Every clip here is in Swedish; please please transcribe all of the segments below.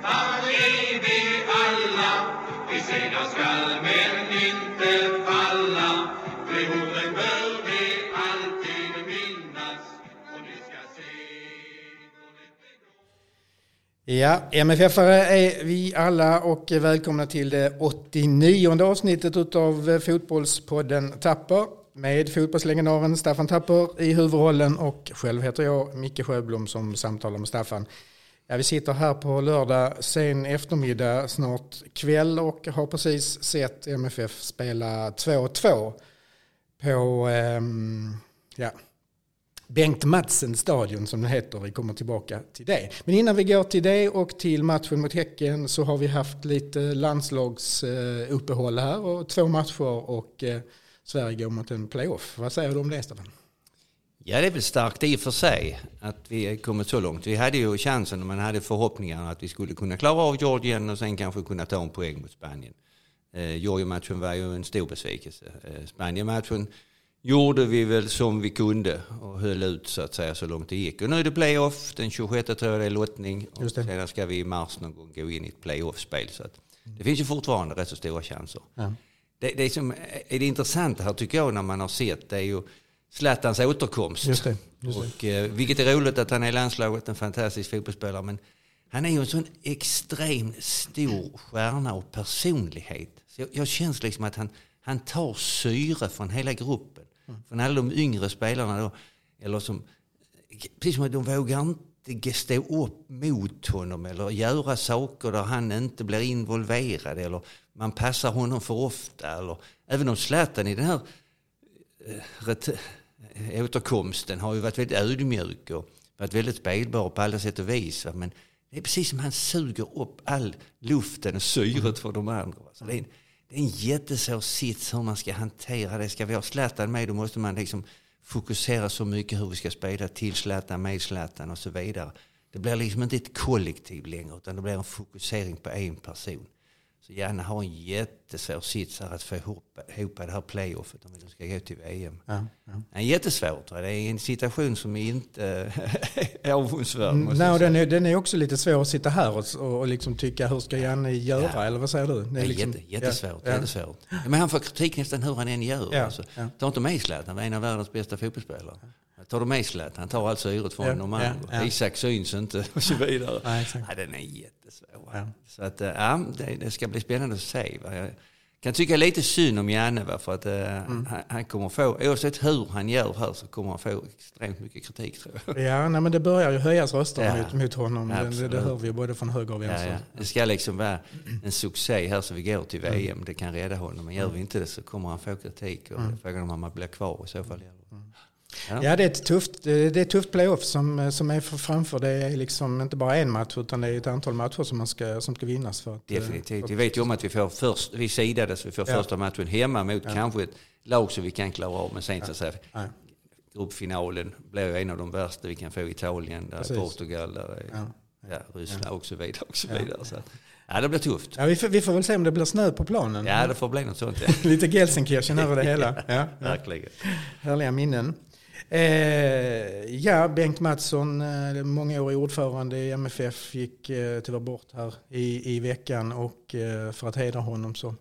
kämpar är vi alla. Vi segrar skall men inte falla. De orden bör vi alltid minnas. Och ni ska se Ja, MFF-are är vi alla och välkomna till det 89 avsnittet av Fotbollspodden Tapper med fotbollslegendaren Staffan Tapper i huvudrollen och själv heter jag Micke Sjöblom som samtalar med Staffan. Ja, vi sitter här på lördag sen eftermiddag, snart kväll och har precis sett MFF spela 2-2 på eh, ja, Bengt Madsen stadion som det heter. Vi kommer tillbaka till det. Men innan vi går till det och till matchen mot Häcken så har vi haft lite landslagsuppehåll här och två matcher och eh, Sverige går mot en playoff. Vad säger du om det Stefan? Ja, det är väl starkt i och för sig att vi kommit så långt. Vi hade ju chansen och man hade förhoppningar att vi skulle kunna klara av Georgien och sen kanske kunna ta en poäng mot Spanien. Eh, Georgien-matchen var ju en stor besvikelse. Eh, Spanien-matchen gjorde vi väl som vi kunde och höll ut så att säga så långt det gick. Och nu är det playoff, den 26 tror jag det är lottning. Och sedan ska vi i mars någon gång gå in i ett playoff-spel. Så att det finns ju fortfarande rätt så stora chanser. Ja. Det, det som är det intressanta här tycker jag när man har sett det är ju Zlatans återkomst. Just det, just. Och, eh, vilket är roligt att han är i landslaget, en fantastisk fotbollsspelare. Men han är ju en sån extremt stor stjärna och personlighet. Så jag, jag känns liksom att han, han tar syre från hela gruppen. Mm. Från alla de yngre spelarna då. Eller som, precis som att de vågar inte stå upp mot honom eller göra saker där han inte blir involverad. Eller man passar honom för ofta. Eller, även om Zlatan i den här eh, återkomsten har ju varit väldigt ödmjuk och varit väldigt spelbar på alla sätt och vis. va. Men det är precis som han suger upp all luften och syret från de andra. va. Så det, är en, det är en jättesvår sits hur man ska hantera det. Ska vi ha Zlatan med då måste man liksom fokusera så mycket hur vi ska spela till Zlatan, med Zlatan och så vidare. Det blir liksom inte ett kollektiv längre utan det blir en fokusering på en person. Så gärna ha en jättesvår sits här att få ihop, ihop det här playoffet om nu ska gå till VM. Ja, ja. En jättesvårt. Det är en situation som inte är avundsvärd. måste Nej, den, är, den är också lite svår att sitta här och, och liksom tycka hur ska Janne göra Ja. eller vad säger du? Det är liksom- jätte, jättesvårt. Ja, jättesvårt. Men han får kritik nästan hur han än gör. Ja, Alltså. Ta inte med Zlatan, han var en av världens bästa fotbollsspelare. Tar du med Zlatan, han tar alltså syret från Ja, de ja, ja. Isak syns inte och så vidare. Nej, exakt. Ja, den är jättesvår. Ja. Så att, eh, ja, det, det ska bli spännande att se. Va? Jag kan tycka lite synd om Janne va? för att eh, Mm. han, han kommer få, oavsett hur han gör här så kommer han få extremt mycket kritik tror jag. Ja, nej, men det börjar ju höjas röster Ja. mot, mot honom. Det, det, hör vi både från höger och Ja, vänster. ja. Det ska liksom vara en succé här så vi går till VM. Det kan rädda honom. Men gör vi inte det så kommer han få kritik. Och frågan om han blir kvar i så fall. Ja. Ja, det är ett tufft, det är tufft playoff som, som är för framför. Det är liksom inte bara en match utan det är ett antal matcher som, man ska, som ska vinnas. För att, eh, Definitivt. för Vi att- vet ju om att vi får först, vi sidades, vi får Ja. första matchen hemma mot kanske ett lag som vi kan klara av. Men sen så att säga, Nej. gruppfinalen blir ju en av de värsta vi kan få. Italien, där Precis. Portugal, där är, Ja. ja. Ryssland och så vidare. Och så vidare. Så att, ja, det blir tufft. Ja, vi, får, vi får väl se om det blir snö på planen. Ja, det får bli något sånt. Ja. Lite Gelsenkirchen över det hela. Ja, ja. Verkligen. Härliga minnen. Eh, ja, Bengt Mattsson, eh, mångårig ordförande i MFF, gick eh, tyvärr bort här i, i veckan och eh, för att hedra honom så har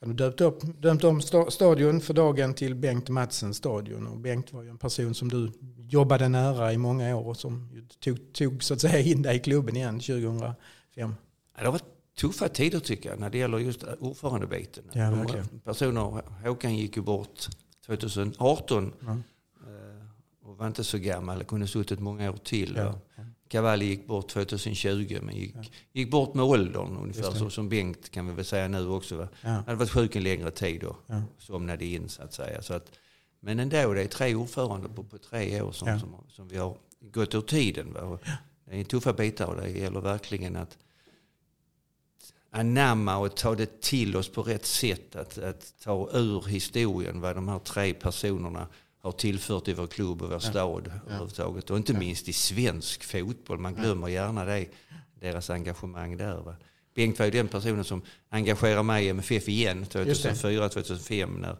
de döpt, upp, dömt om sta- stadion för dagen till Bengt Madsen stadion. Och Bengt var ju en person som du jobbade nära i många år och som tog, tog så att säga in dig i klubben igen 2005. Ja, det har varit tuffa tider tycker jag när det gäller just ordförandebiten. Ja, verkligen. personer, Håkan gick ju bort 2018 Ja. Och var inte så gammal, kunde suttit många år till. Ja. Cavalli gick bort 2020 men gick, gick bort med åldern ungefär så som Bengt kan vi väl säga nu också. Va? Ja. Han hade varit sjuk en längre tid och Ja. somnade in så att säga. Så att, men ändå, det är tre ordförande på, på tre år som, Ja. som, som vi har gått ur tiden. Va? Det är tuffa bitar och det gäller verkligen att anamma och ta det till oss på rätt sätt. Att, att ta ur historien vad de här tre personerna har tillfört i vår klubb och vår stad överhuvudtaget. Och inte minst i svensk fotboll. Man glömmer gärna det, deras engagemang där. Va? Bengt var ju den personen som engagerade mig i MFF igen 2004-2005 när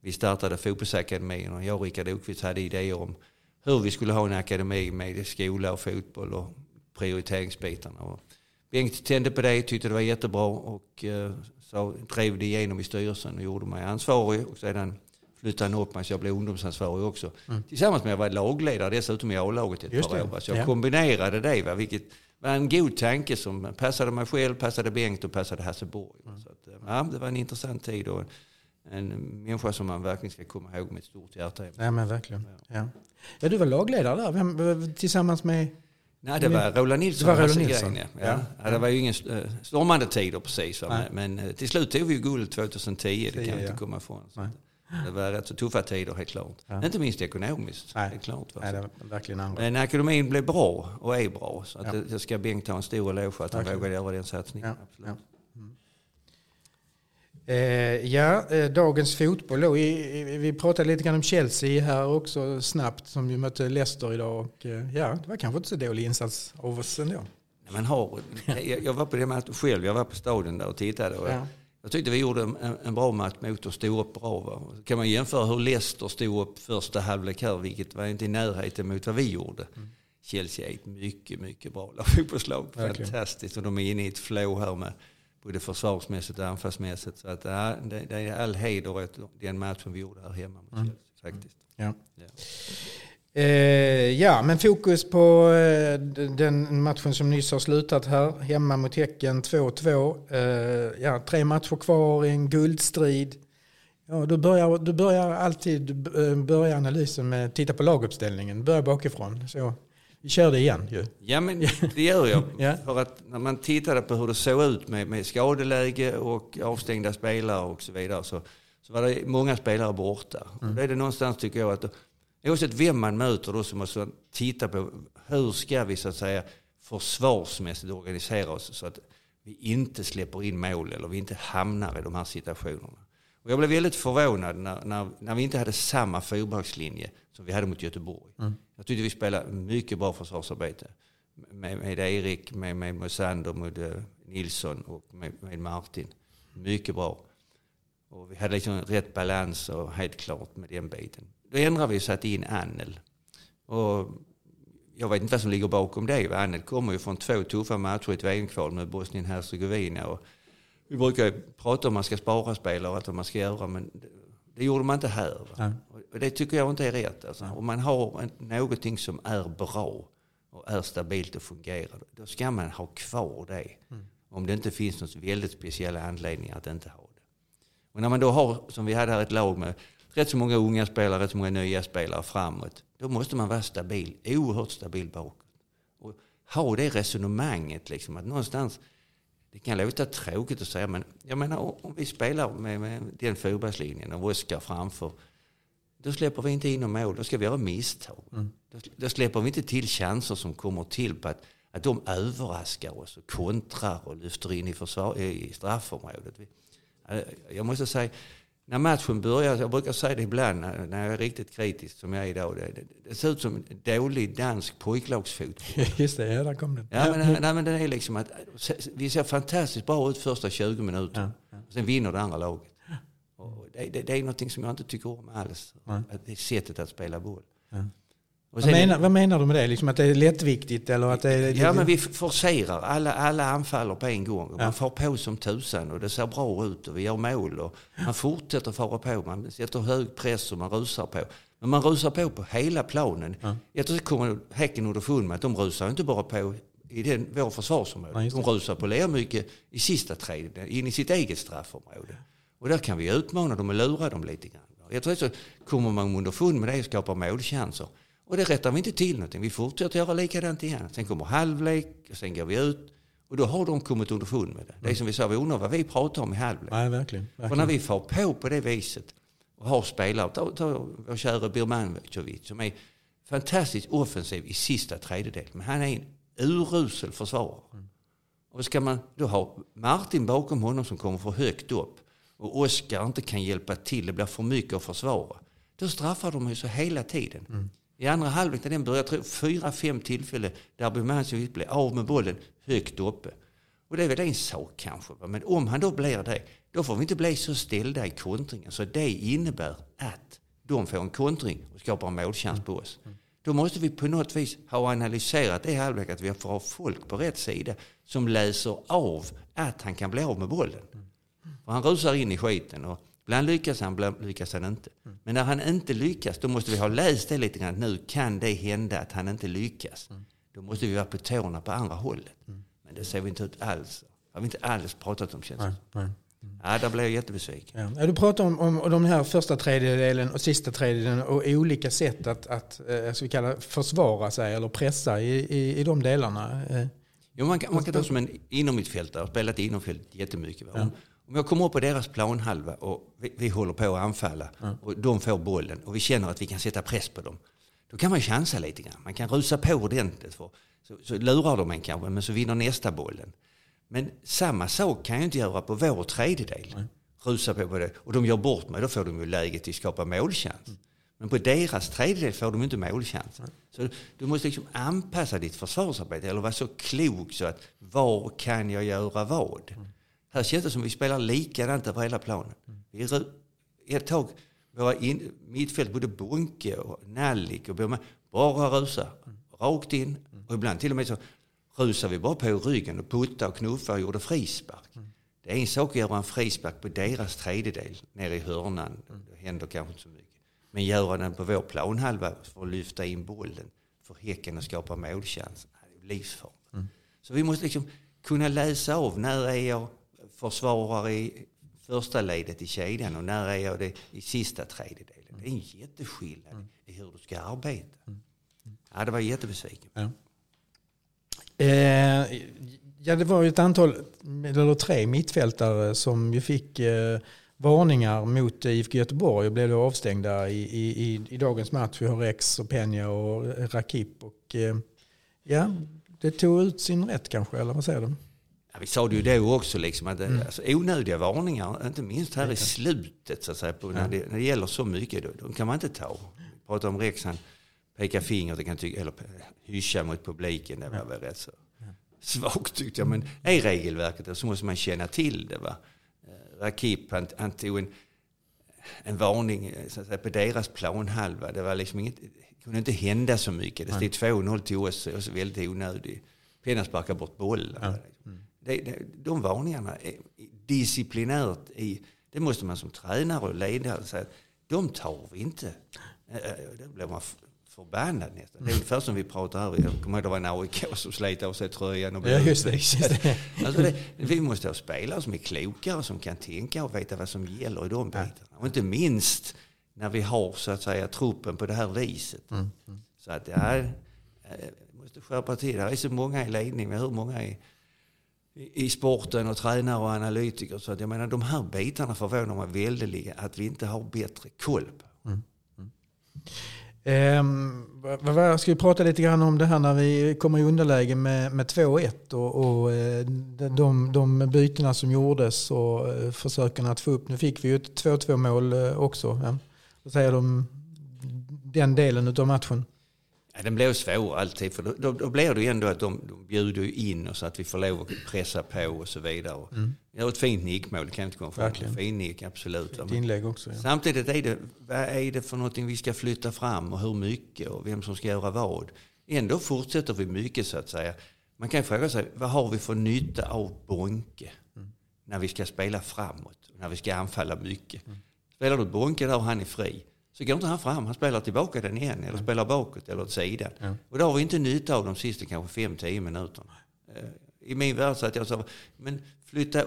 vi startade fotbollsakademin och jag och Rickard Okvist hade idéer om hur vi skulle ha en akademi med skola och fotboll och prioriteringsbitarna. Och Bengt tände på det, tyckte det var jättebra och eh, så drev det igenom i styrelsen och gjorde mig ansvarig. Och sedan flyttade han upp mig så jag blev ungdomsansvarig också. Tillsammans med att jag var lagledare dessutom i A-laget ett Just par år. Så jag ja. kombinerade det, va, vilket var en god tanke som passade mig själv, passade Bengt och passade Hasseborg. va. Så att, eh, ja, det var en intressant tid och en människa som man verkligen ska komma ihåg med ett stort hjärta. Ja, men verkligen. Ja. ja, du var lagledare där Vem, tillsammans med... Nej, det var Roland Nilsson. Det var Roland Hasse Nilsson. Ja. Ja. Ja. det var ju ingen eh, stormande tider precis. Men, eh, till slut tog vi guld 2010, det kan vi inte ja. komma ifrån. Det var rätt så tuffa tider helt klart. Ja. Inte minst ekonomiskt. Nej. Helt klart, va? Nej, det var verkligen andra. Men akademin blev bra och är bra. Så att Ja. det, det ska Bengt ha en stor eloge för att han vågade göra den satsningen. Ja, ja. Eh, ja, eh, dagens fotboll då. Vi, pratade lite grann om Chelsea här också snabbt som ju mötte Leicester idag. Och, eh, ja, det var kanske inte så dålig insats av oss ändå. Man har, jag, var på det matchen själv, jag var på stadion där och tittade. Och Ja. Jag tyckte vi gjorde en, en bra match mot och stod upp bra. Va? Kan man jämföra hur Leicester stod upp första halvlek här, vilket var inte i närheten mot vad vi gjorde. Chelsea är ett mycket, mycket bra fotbollslag. Fantastiskt. Och de är inne i ett flow här med både försvarsmässigt och anfallsmässigt. Så att, ja, det, det är all heder åt den matchen vi gjorde här hemma mot Chelsea. Faktiskt. Ja. Ja. Eh, ja, men fokus på eh, den matchen som nyss har slutat här. Hemma mot Häcken 2-2. Eh, ja, tre matcher kvar i en guldstrid. Ja, du, börjar, du börjar alltid börja analysen med att titta på laguppställningen. Börja bakifrån. Så vi kör det igen ju. Ja, men det gör jag. Ja. För att när man tittade på hur det såg ut med, med skadeläge och avstängda spelare och så vidare så, så var det många spelare borta. Och då är det någonstans tycker jag att oavsett vem man möter då så måste man titta på hur ska vi så att säga försvarsmässigt organisera oss så att vi inte släpper in mål eller vi inte hamnar i de här situationerna. Och jag blev väldigt förvånad när, när, när vi inte hade samma fyrbackslinje som vi hade mot Göteborg. Jag tyckte vi spelade mycket bra försvarsarbete. Med, med Erik, med, med Mosander, med eh, Nilsson och med, med Martin. Mycket bra. Och vi hade liksom rätt balans och helt klart med den biten. Då ändrade vi och satte in Annel. Och jag vet inte vad som ligger bakom det. Annel kommer ju från två tuffa matcher i ett VM-kval med Bosnien-Hercegovina. Och vi brukar prata om att man ska spara spelare och allt vad man ska göra, men det, gjorde man inte här. Nej. Och det tycker jag inte är rätt. Alltså. Om man har någonting som är bra och är stabilt och fungerar, då ska man ha kvar det. Om det inte finns någon väldigt speciella anledningar att inte ha det. Och när man då har, som vi hade här, ett lag med rätt så många unga spelare, rätt så många nya spelare framåt, då måste man vara stabil, oerhört stabil bakåt. Och ha det resonemanget, liksom, att någonstans, det kan låta tråkigt att säga, men jag menar om vi spelar med, med den fyrbackslinjen och Oskar framför, då släpper vi inte in några mål, då ska vi göra misstag. Då, då släpper vi inte till chanser som kommer till på att, att de överraskar oss och kontrar och lyfter in i, försvar, i straffområdet. Jag måste säga, när matchen börjar, jag brukar säga det ibland när jag är riktigt kritisk som jag är idag, det, det, ser ut som dålig dansk pojklagsfotboll. Just det, ja, där kom den. Ja, men, nej, men det är liksom att vi ser fantastiskt bra ut första 20 minuter. Och sen vinner det andra laget. Det, det, det är någonting som jag inte tycker om alls. Att det är sättet att spela boll. Och Vad menar, vad menar du med det? Liksom att det är lättviktigt eller att det är... Ja, men vi forcerar. Alla, alla anfaller på en gång. Man får på som tusan och det ser bra ut och vi gör mål. Och man fortsätter fara på. Man sätter hög press och man rusar på. Men man rusar på på hela planen. Jag tror att kommer Häcken underfund med att de rusar inte bara på i den, vår försvarsområde. Ja, de rusar på Lermyke i sista tredjedelen, in i sitt eget straffområde. Och där kan vi utmana dem och lura dem lite grann. Jag tror att så kommer man underfund med det och skapar målchanser. Och det rättar vi inte till någonting. Vi fortsätter göra likadant igen. Sen kommer halvlek och sen går vi ut. Och då har de kommit underfund med det. Det är som vi sa, vi undrar vad vi pratar om i halvlek. Nej, verkligen. Och när verkligen. vi får på på det viset och har spelare, ta, ta vår kära Birmancevic som är fantastiskt offensiv i sista tredjedelen. Men han är en urusel försvarare. Och ska man då ha Martin bakom honom som kommer för högt upp och Oskar inte kan hjälpa till, det blir för mycket att försvara. Då straffar de ju så hela tiden. I andra halvlek när den börjar, jag tror fyra, fem tillfällen där Birmancevic blir av med bollen högt uppe. Och det är väl en sak kanske. Men om han då blir det, då får vi inte bli så ställda i kontringen. Så det innebär att de får en kontring och skapar en målchans på oss. Då måste vi på något vis ha analyserat det halvlek, att vi får ha folk på rätt sida som läser av att han kan bli av med bollen. Och han rusar in i skiten och ibland lyckas han, ibland lyckas han inte. Men när han inte lyckas, då måste vi ha läst det lite grann. Nu kan det hända att han inte lyckas. Då måste vi vara på tårna på andra hållet. Men det ser vi inte ut alls. Har vi inte alls pratat om känns det nej. Ja, där blev jag jättebesviken. Ja. Du pratar om, om de här första tredjedelen och sista tredjedelen och olika sätt att, att eh, ska vi kalla, försvara sig eller pressa i, i, i de delarna. Eh, Jo, man, kan, man kan ta som en inommittfältare, har spelat inomfält jättemycket. Va? Om, om jag kommer upp på deras planhalva och vi, vi håller på att anfalla och de får bollen och vi känner att vi kan sätta press på dem. Då kan man chansa lite grann. Man kan rusa på ordentligt. För, så, så lurar de en kanske, men så vinner nästa bollen. Men samma sak kan jag inte göra på vår tredjedel. Rusa på på det. Och de gör bort mig, då får de ju läget till att skapa målchans. Men på deras tredjedel får de inte målchans. Så du måste liksom anpassa ditt försvarsarbete eller vara så klok så att var kan jag göra vad? Här känns det som vi spelar likadant över hela planen. Vi ett tag, våra in, mittfält, både Bunke och Nallik och Boman, bara rusa rakt in. Och ibland till och med så rusar vi bara på ryggen och putta och knuffa och gjorde frispark. Det är en sak att göra en frispark på deras tredjedel nere i hörnan. Det händer kanske inte så mycket. Men göra den på vår planhalva för att lyfta in bollen för Häcken och skapa målchans. Det är livsfarligt. Så vi måste liksom kunna läsa av när är jag försvarare i första ledet i kedjan och när är jag det i sista tredjedelen. Det är en jätteskillnad i hur du ska arbeta. Ja, det var jättebesviken. Ja. Eh, ja, det var ju ett antal, eller tre mittfältare som ju fick eh, varningar mot IFK Göteborg och blev då avstängda i, i, i, i dagens match. Vi har Rex och Peña och Rakip. Och, eh, ja, det tog ut sin rätt kanske, eller vad säger du? Ja, vi sa det ju då också, liksom, att mm. alltså, onödiga varningar, inte minst här i slutet, så att säga, på, när, det, när det gäller så mycket, då, de kan man inte ta. Vi pratar om Rex, han pekar finger, det kan tycka, eller hyscha mot publiken, det var väl rätt så svagt tyckte jag. Men är regelverket så måste man känna till det. Va? Eh, Rakip, han, han tog en, en varning eh, så att säga, på deras planhalva. Det var liksom inget, kunde inte hända så mycket. Det stod 2-0 till oss och så väldigt onödigt. Penna sparkar bort bollen. Det, det, de varningarna är disciplinärt i, det måste man som tränare och ledare säga, de tar vi inte. Eh, eh, Då blir man förbannad nästan. Det är ungefär som vi pratar här, jag kommer ihåg det var en AIK som slet av sig tröjan och Ja, just det. Just det. Alltså det, vi måste ha spelare som är klokare, som kan tänka och veta vad som gäller i de bitarna. Och inte minst när vi har så att säga truppen på det här viset. Så att ja, eh, vi måste skärpa till. Det är så många i ledning, hur många i, i sporten och tränare och analytiker. Så att jag menar de här bitarna förvånar mig väldigt att vi inte har bättre koll på. Mm. Mm. Ehm, vad, ska vi prata lite grann om det här när vi kommer i underläge med, med 2-1 och, och eh, de, de bytena som gjordes och eh, försöken att få upp. Nu fick vi ju ett 2-2 mål eh, också. Ja. Vad säger du om den delen av matchen? Ja, den blir svår alltid, för då, då, blir det ju ändå att de, de bjuder ju in oss så att vi får lov att pressa på och så vidare. Och Det är ett fint nickmål, det kan jag inte komma ifrån. Fin nick, absolut. Ett inlägg också. Ja. Samtidigt är det, vad är det för någonting vi ska flytta fram och hur mycket och vem som ska göra vad. Ändå fortsätter vi mycket så att säga. Man kan fråga sig, vad har vi för nytta av Bonke när vi ska spela framåt, när vi ska anfalla mycket? Spelar du Bonke där och han är fri, så går inte han fram, han spelar tillbaka den igen eller spelar bakåt eller åt sidan. Och då har vi inte nytta av de sista kanske 5-10 minuterna. Eh, I min värld så att jag sa, men flytta,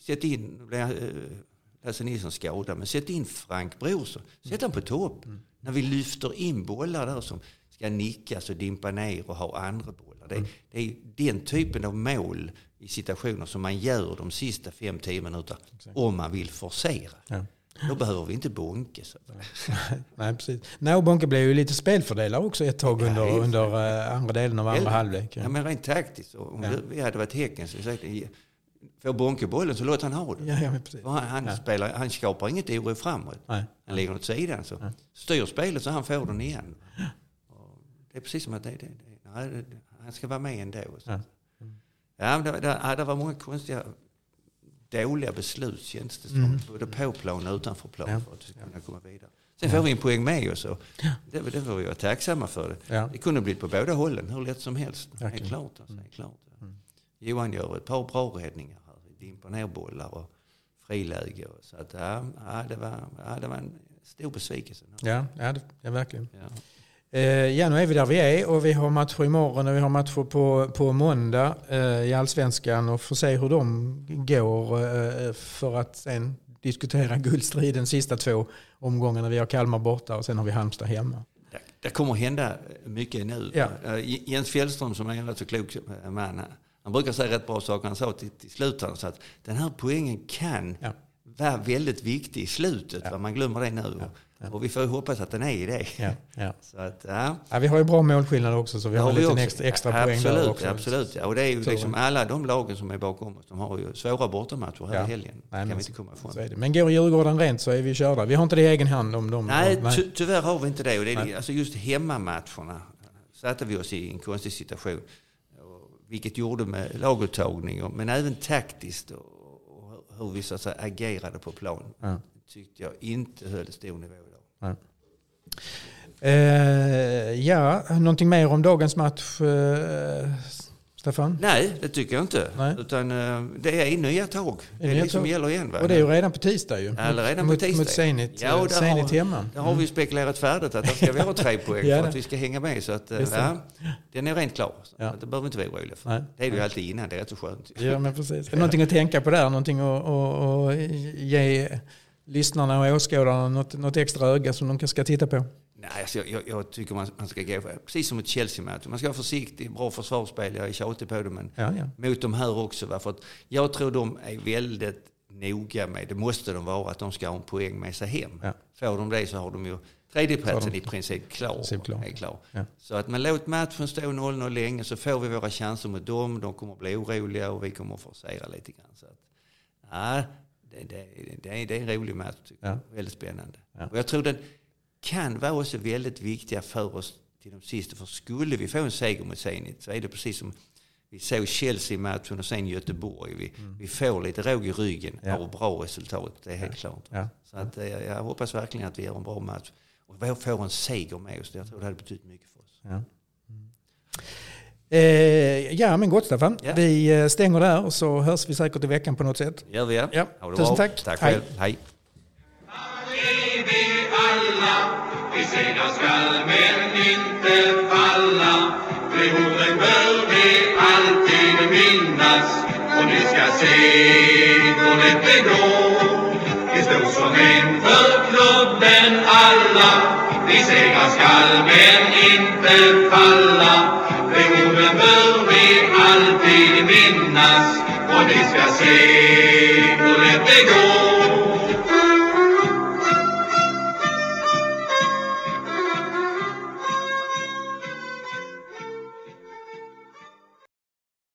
sätt in, nu blir eh, Lasse Nilsson skadad, men sätt in Frank Brorsson. Sätt honom på topp. När vi lyfter in bollar där som ska nickas och dimpa ner och ha andra bollar. Det, det är den typen av mål i situationer som man gör de sista 5-10 minuterna om man vill forcera. Ja. Då behöver vi inte bonke. Så. Nej, precis. Nej, och Bonke blev ju lite spelfördelare också ett tag Ja, under, helt under eh, andra delen av andra Eller- halvlek. Ja, Ja. men rent taktiskt, om Ja. vi hade varit Häcken så sagt, får Bonke bollen så låt han ha den. Ja, ja, precis. Han, han, Ja. spelar, han skapar inget oro framåt. Nej. Han ligger åt sidan. Så styr spelet så han får den igen. Och det är precis som att det, det, det, han ska vara med ändå. Så. Ja. Ja. det, det, ja, det var många konstiga dåliga beslut känns det som. Både på plan och utanför plan Ja. för att vi ska kunna komma vidare. Sen får vi en poäng med oss och det, det får vi vara tacksamma för. Det, Ja. det kunde blivit på båda hållen hur lätt som helst. Helt Verkligen. klart. Alltså, helt klart. Johan gör ett par bra räddningar här. Dimper ner bollar och friläge. och Så att, ja, ja, det var, ja, det var en stor besvikelse. Ja, ja, det, ja verkligen. Ja. Eh, ja, nu är vi där vi är och vi har matcher imorgon och vi har matcher på, på måndag eh, i allsvenskan och får se hur de går eh, för att sen diskutera guldstriden sista två omgångarna. Vi har Kalmar borta och sen har vi Halmstad hemma. Det, kommer hända mycket nu. Ja. Eh, Jens Fjällström som är en rätt så klok eh, man, han brukar säga rätt bra saker. Han sa till, till slut sa att den här poängen kan Ja. vara väldigt viktig i slutet. va? Man glömmer det nu. Och vi får hoppas att den är det. Ja, ja. Så att, ja. Vi har ju bra målskillnad också så vi har liten också. extra, extra poäng absolut, där också. Absolut. Och det är ju liksom alla de lagen som är bakom oss. De har ju svåra bortamatcher här i helgen. Nej, kan men vi inte komma ifrån. Men går Djurgården rent så är vi körda. Vi har inte det i egen hand om de... Nej, om, ty tyvärr har vi inte det. Och det är, Nej. alltså just hemmamatcherna satte vi oss i en konstig situation. Vilket gjorde med laguttagning, men även taktiskt och, och hur vi så att säga agerade på plan. Tyckte jag inte höll stor nivå idag. Eh, ja, någonting mer om dagens match, eh, Stefan? Nej, det tycker jag inte. Nej. Utan eh, det är nya tag. Det är liksom tag. gäller igen. Va? Och det är ju redan på tisdag ju. Ja, redan på mot, tisdag. Mot Zenit, Ja, och där Zenit har- hemma. Där har vi spekulerat färdigt att där ska vi ha tre poäng Ja, för det. att vi ska hänga med. Så att, eh, det. ja, den är rent klar. Så Ja. det behöver vi inte vara oroliga för. Nej. Det är det ju alltid innan, det är rätt så skönt. Ja, men precis. Det någonting att tänka på där? Någonting att, att, att ge lyssnarna och åskådarna något, något extra öga som de ska titta på? Nej, alltså jag, jag, jag tycker man, man ska gå, precis som ett Chelsea-möte, man ska vara försiktig, bra försvarsspel, jag är tjatig på det, men Ja, ja. mot de här också. Va? För att jag tror de är väldigt noga med, det måste de vara, att de ska ha en poäng med sig hem. Ja. Får de det så har de ju tredjeplatsen i princip klar. princip klar. Är klar. Ja. Så att man låt matchen stå 0-0 länge så får vi våra chanser mot dem, de kommer att bli oroliga och vi kommer att forcera lite grann. Så att, ja, det, det, det, är, det är en rolig match, tycker Ja. jag. väldigt spännande. Ja. Och jag tror den kan vara också väldigt viktiga för oss till de sista. För skulle vi få en seger mot Zenit så är det precis som vi såg Chelsea-matchen och sen Göteborg. Vi, vi får lite råg i ryggen Mm. Ja. av bra resultat, det är helt klart. Ja. Så att, eh, jag hoppas verkligen att vi gör en bra match och vi får en seger med oss. Jag tror det hade betytt mycket för oss. Ja. Eh, ja, men gott Stefan. Ja. Vi eh, stänger där och så hörs vi säkert i veckan på något sätt. gör vi, ja. Ja, tusen bra. tack. Tack själv. Hej. vi segrar skall men inte falla. Orden bör vi alltid minnas och ni ska se lätt det går. Vi står som en för klubben alla, vi segrar skall men inte falla. De orden bör vi alltid minnas och vi ska se hur lätt det går.